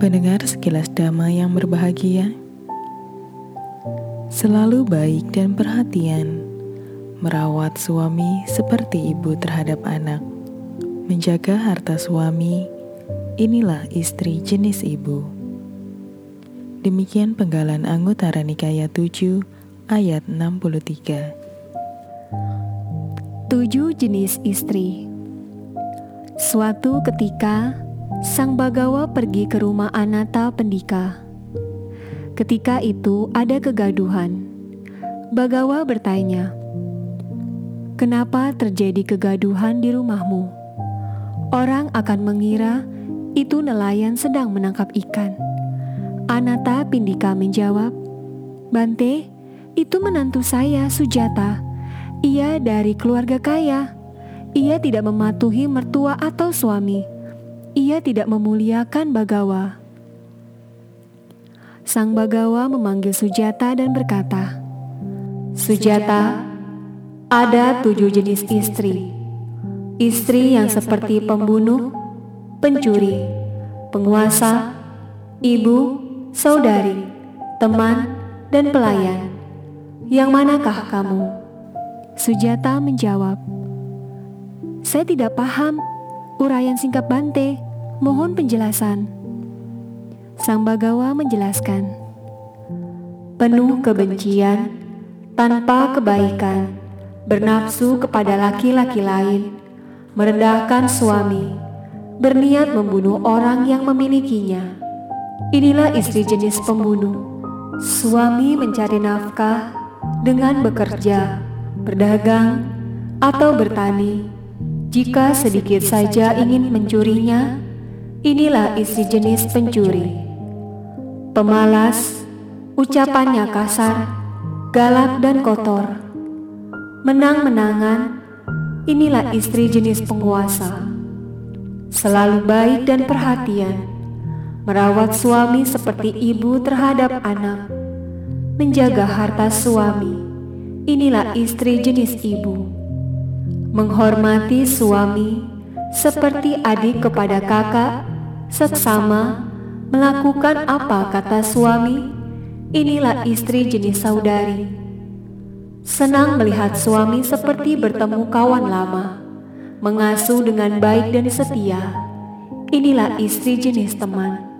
Pendengar sekilas dama yang berbahagia, selalu baik dan perhatian, merawat suami seperti ibu terhadap anak, menjaga harta suami, inilah istri jenis ibu. Demikian penggalan anggota Nikaya 7 ayat 63. Tujuh jenis istri Suatu ketika, Sang Bagawa pergi ke rumah Anata Pendika. Ketika itu ada kegaduhan. Bagawa bertanya, "Kenapa terjadi kegaduhan di rumahmu?" Orang akan mengira itu nelayan sedang menangkap ikan. Anata Pindika menjawab, "Bante, itu menantu saya, Sujata. Ia dari keluarga kaya. Ia tidak mematuhi mertua atau suami." Ia tidak memuliakan Bagawa. Sang Bagawa memanggil Sujata dan berkata, Sujata, ada tujuh jenis istri. Istri yang seperti pembunuh, pencuri, penguasa, ibu, saudari, teman, dan pelayan. Yang manakah kamu? Sujata menjawab, Saya tidak paham Urayan singkat Bante, mohon penjelasan. Sang Bagawa menjelaskan, penuh kebencian, tanpa kebaikan, bernafsu kepada laki-laki lain, merendahkan suami, berniat membunuh orang yang memilikinya. Inilah istri jenis pembunuh. Suami mencari nafkah dengan bekerja, berdagang, atau bertani jika sedikit saja ingin mencurinya, inilah isi jenis pencuri. Pemalas, ucapannya kasar, galak dan kotor. Menang-menangan, inilah istri jenis penguasa. Selalu baik dan perhatian, merawat suami seperti ibu terhadap anak, menjaga harta suami. Inilah istri jenis ibu menghormati suami seperti adik kepada kakak, seksama, melakukan apa kata suami, inilah istri jenis saudari. Senang melihat suami seperti bertemu kawan lama, mengasuh dengan baik dan setia, inilah istri jenis teman.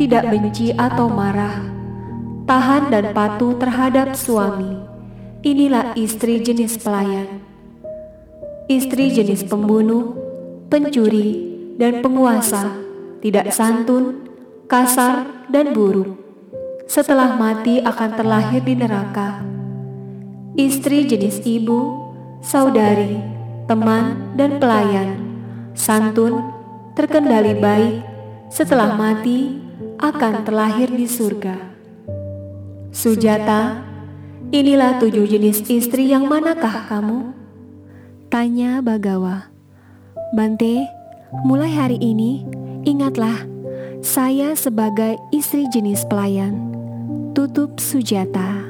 Tidak benci atau marah, tahan dan patuh terhadap suami, inilah istri jenis pelayan istri jenis pembunuh, pencuri, dan penguasa, tidak santun, kasar, dan buruk. Setelah mati akan terlahir di neraka. Istri jenis ibu, saudari, teman, dan pelayan, santun, terkendali baik, setelah mati akan terlahir di surga. Sujata, inilah tujuh jenis istri yang manakah kamu? Tanya Bagawa. Bante, mulai hari ini, ingatlah, saya sebagai istri jenis pelayan. Tutup Sujata.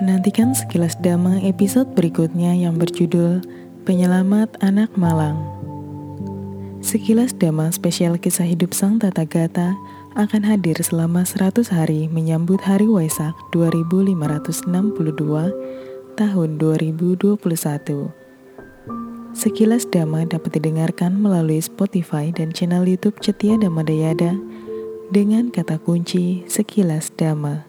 Nantikan sekilas dama episode berikutnya yang berjudul Penyelamat Anak Malang. Sekilas dama spesial kisah hidup sang tata gata akan hadir selama 100 hari menyambut Hari Waisak 2562 tahun 2021. Sekilas Dhamma dapat didengarkan melalui Spotify dan channel YouTube Cetia Dhamma Dayada dengan kata kunci Sekilas Dhamma.